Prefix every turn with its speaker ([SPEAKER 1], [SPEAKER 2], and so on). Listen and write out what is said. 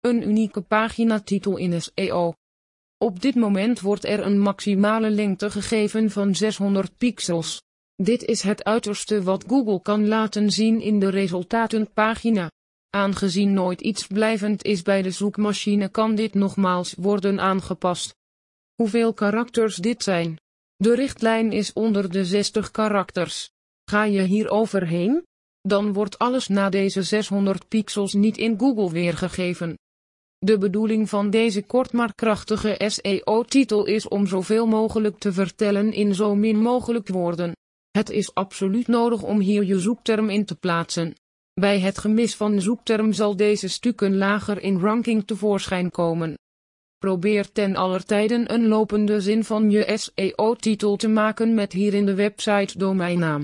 [SPEAKER 1] Een unieke paginatitel in SEO. Op dit moment wordt er een maximale lengte gegeven van 600 pixels. Dit is het uiterste wat Google kan laten zien in de resultatenpagina. Aangezien nooit iets blijvend is bij de zoekmachine kan dit nogmaals worden aangepast. Hoeveel karakters dit zijn? De richtlijn is onder de 60 karakters. Ga je hier overheen? Dan wordt alles na deze 600 pixels niet in Google weergegeven. De bedoeling van deze kort maar krachtige SEO-titel is om zoveel mogelijk te vertellen in zo min mogelijk woorden. Het is absoluut nodig om hier je zoekterm in te plaatsen. Bij het gemis van zoekterm zal deze stukken lager in ranking tevoorschijn komen. Probeer ten aller tijden een lopende zin van je SEO-titel te maken met hierin de website domeinnaam.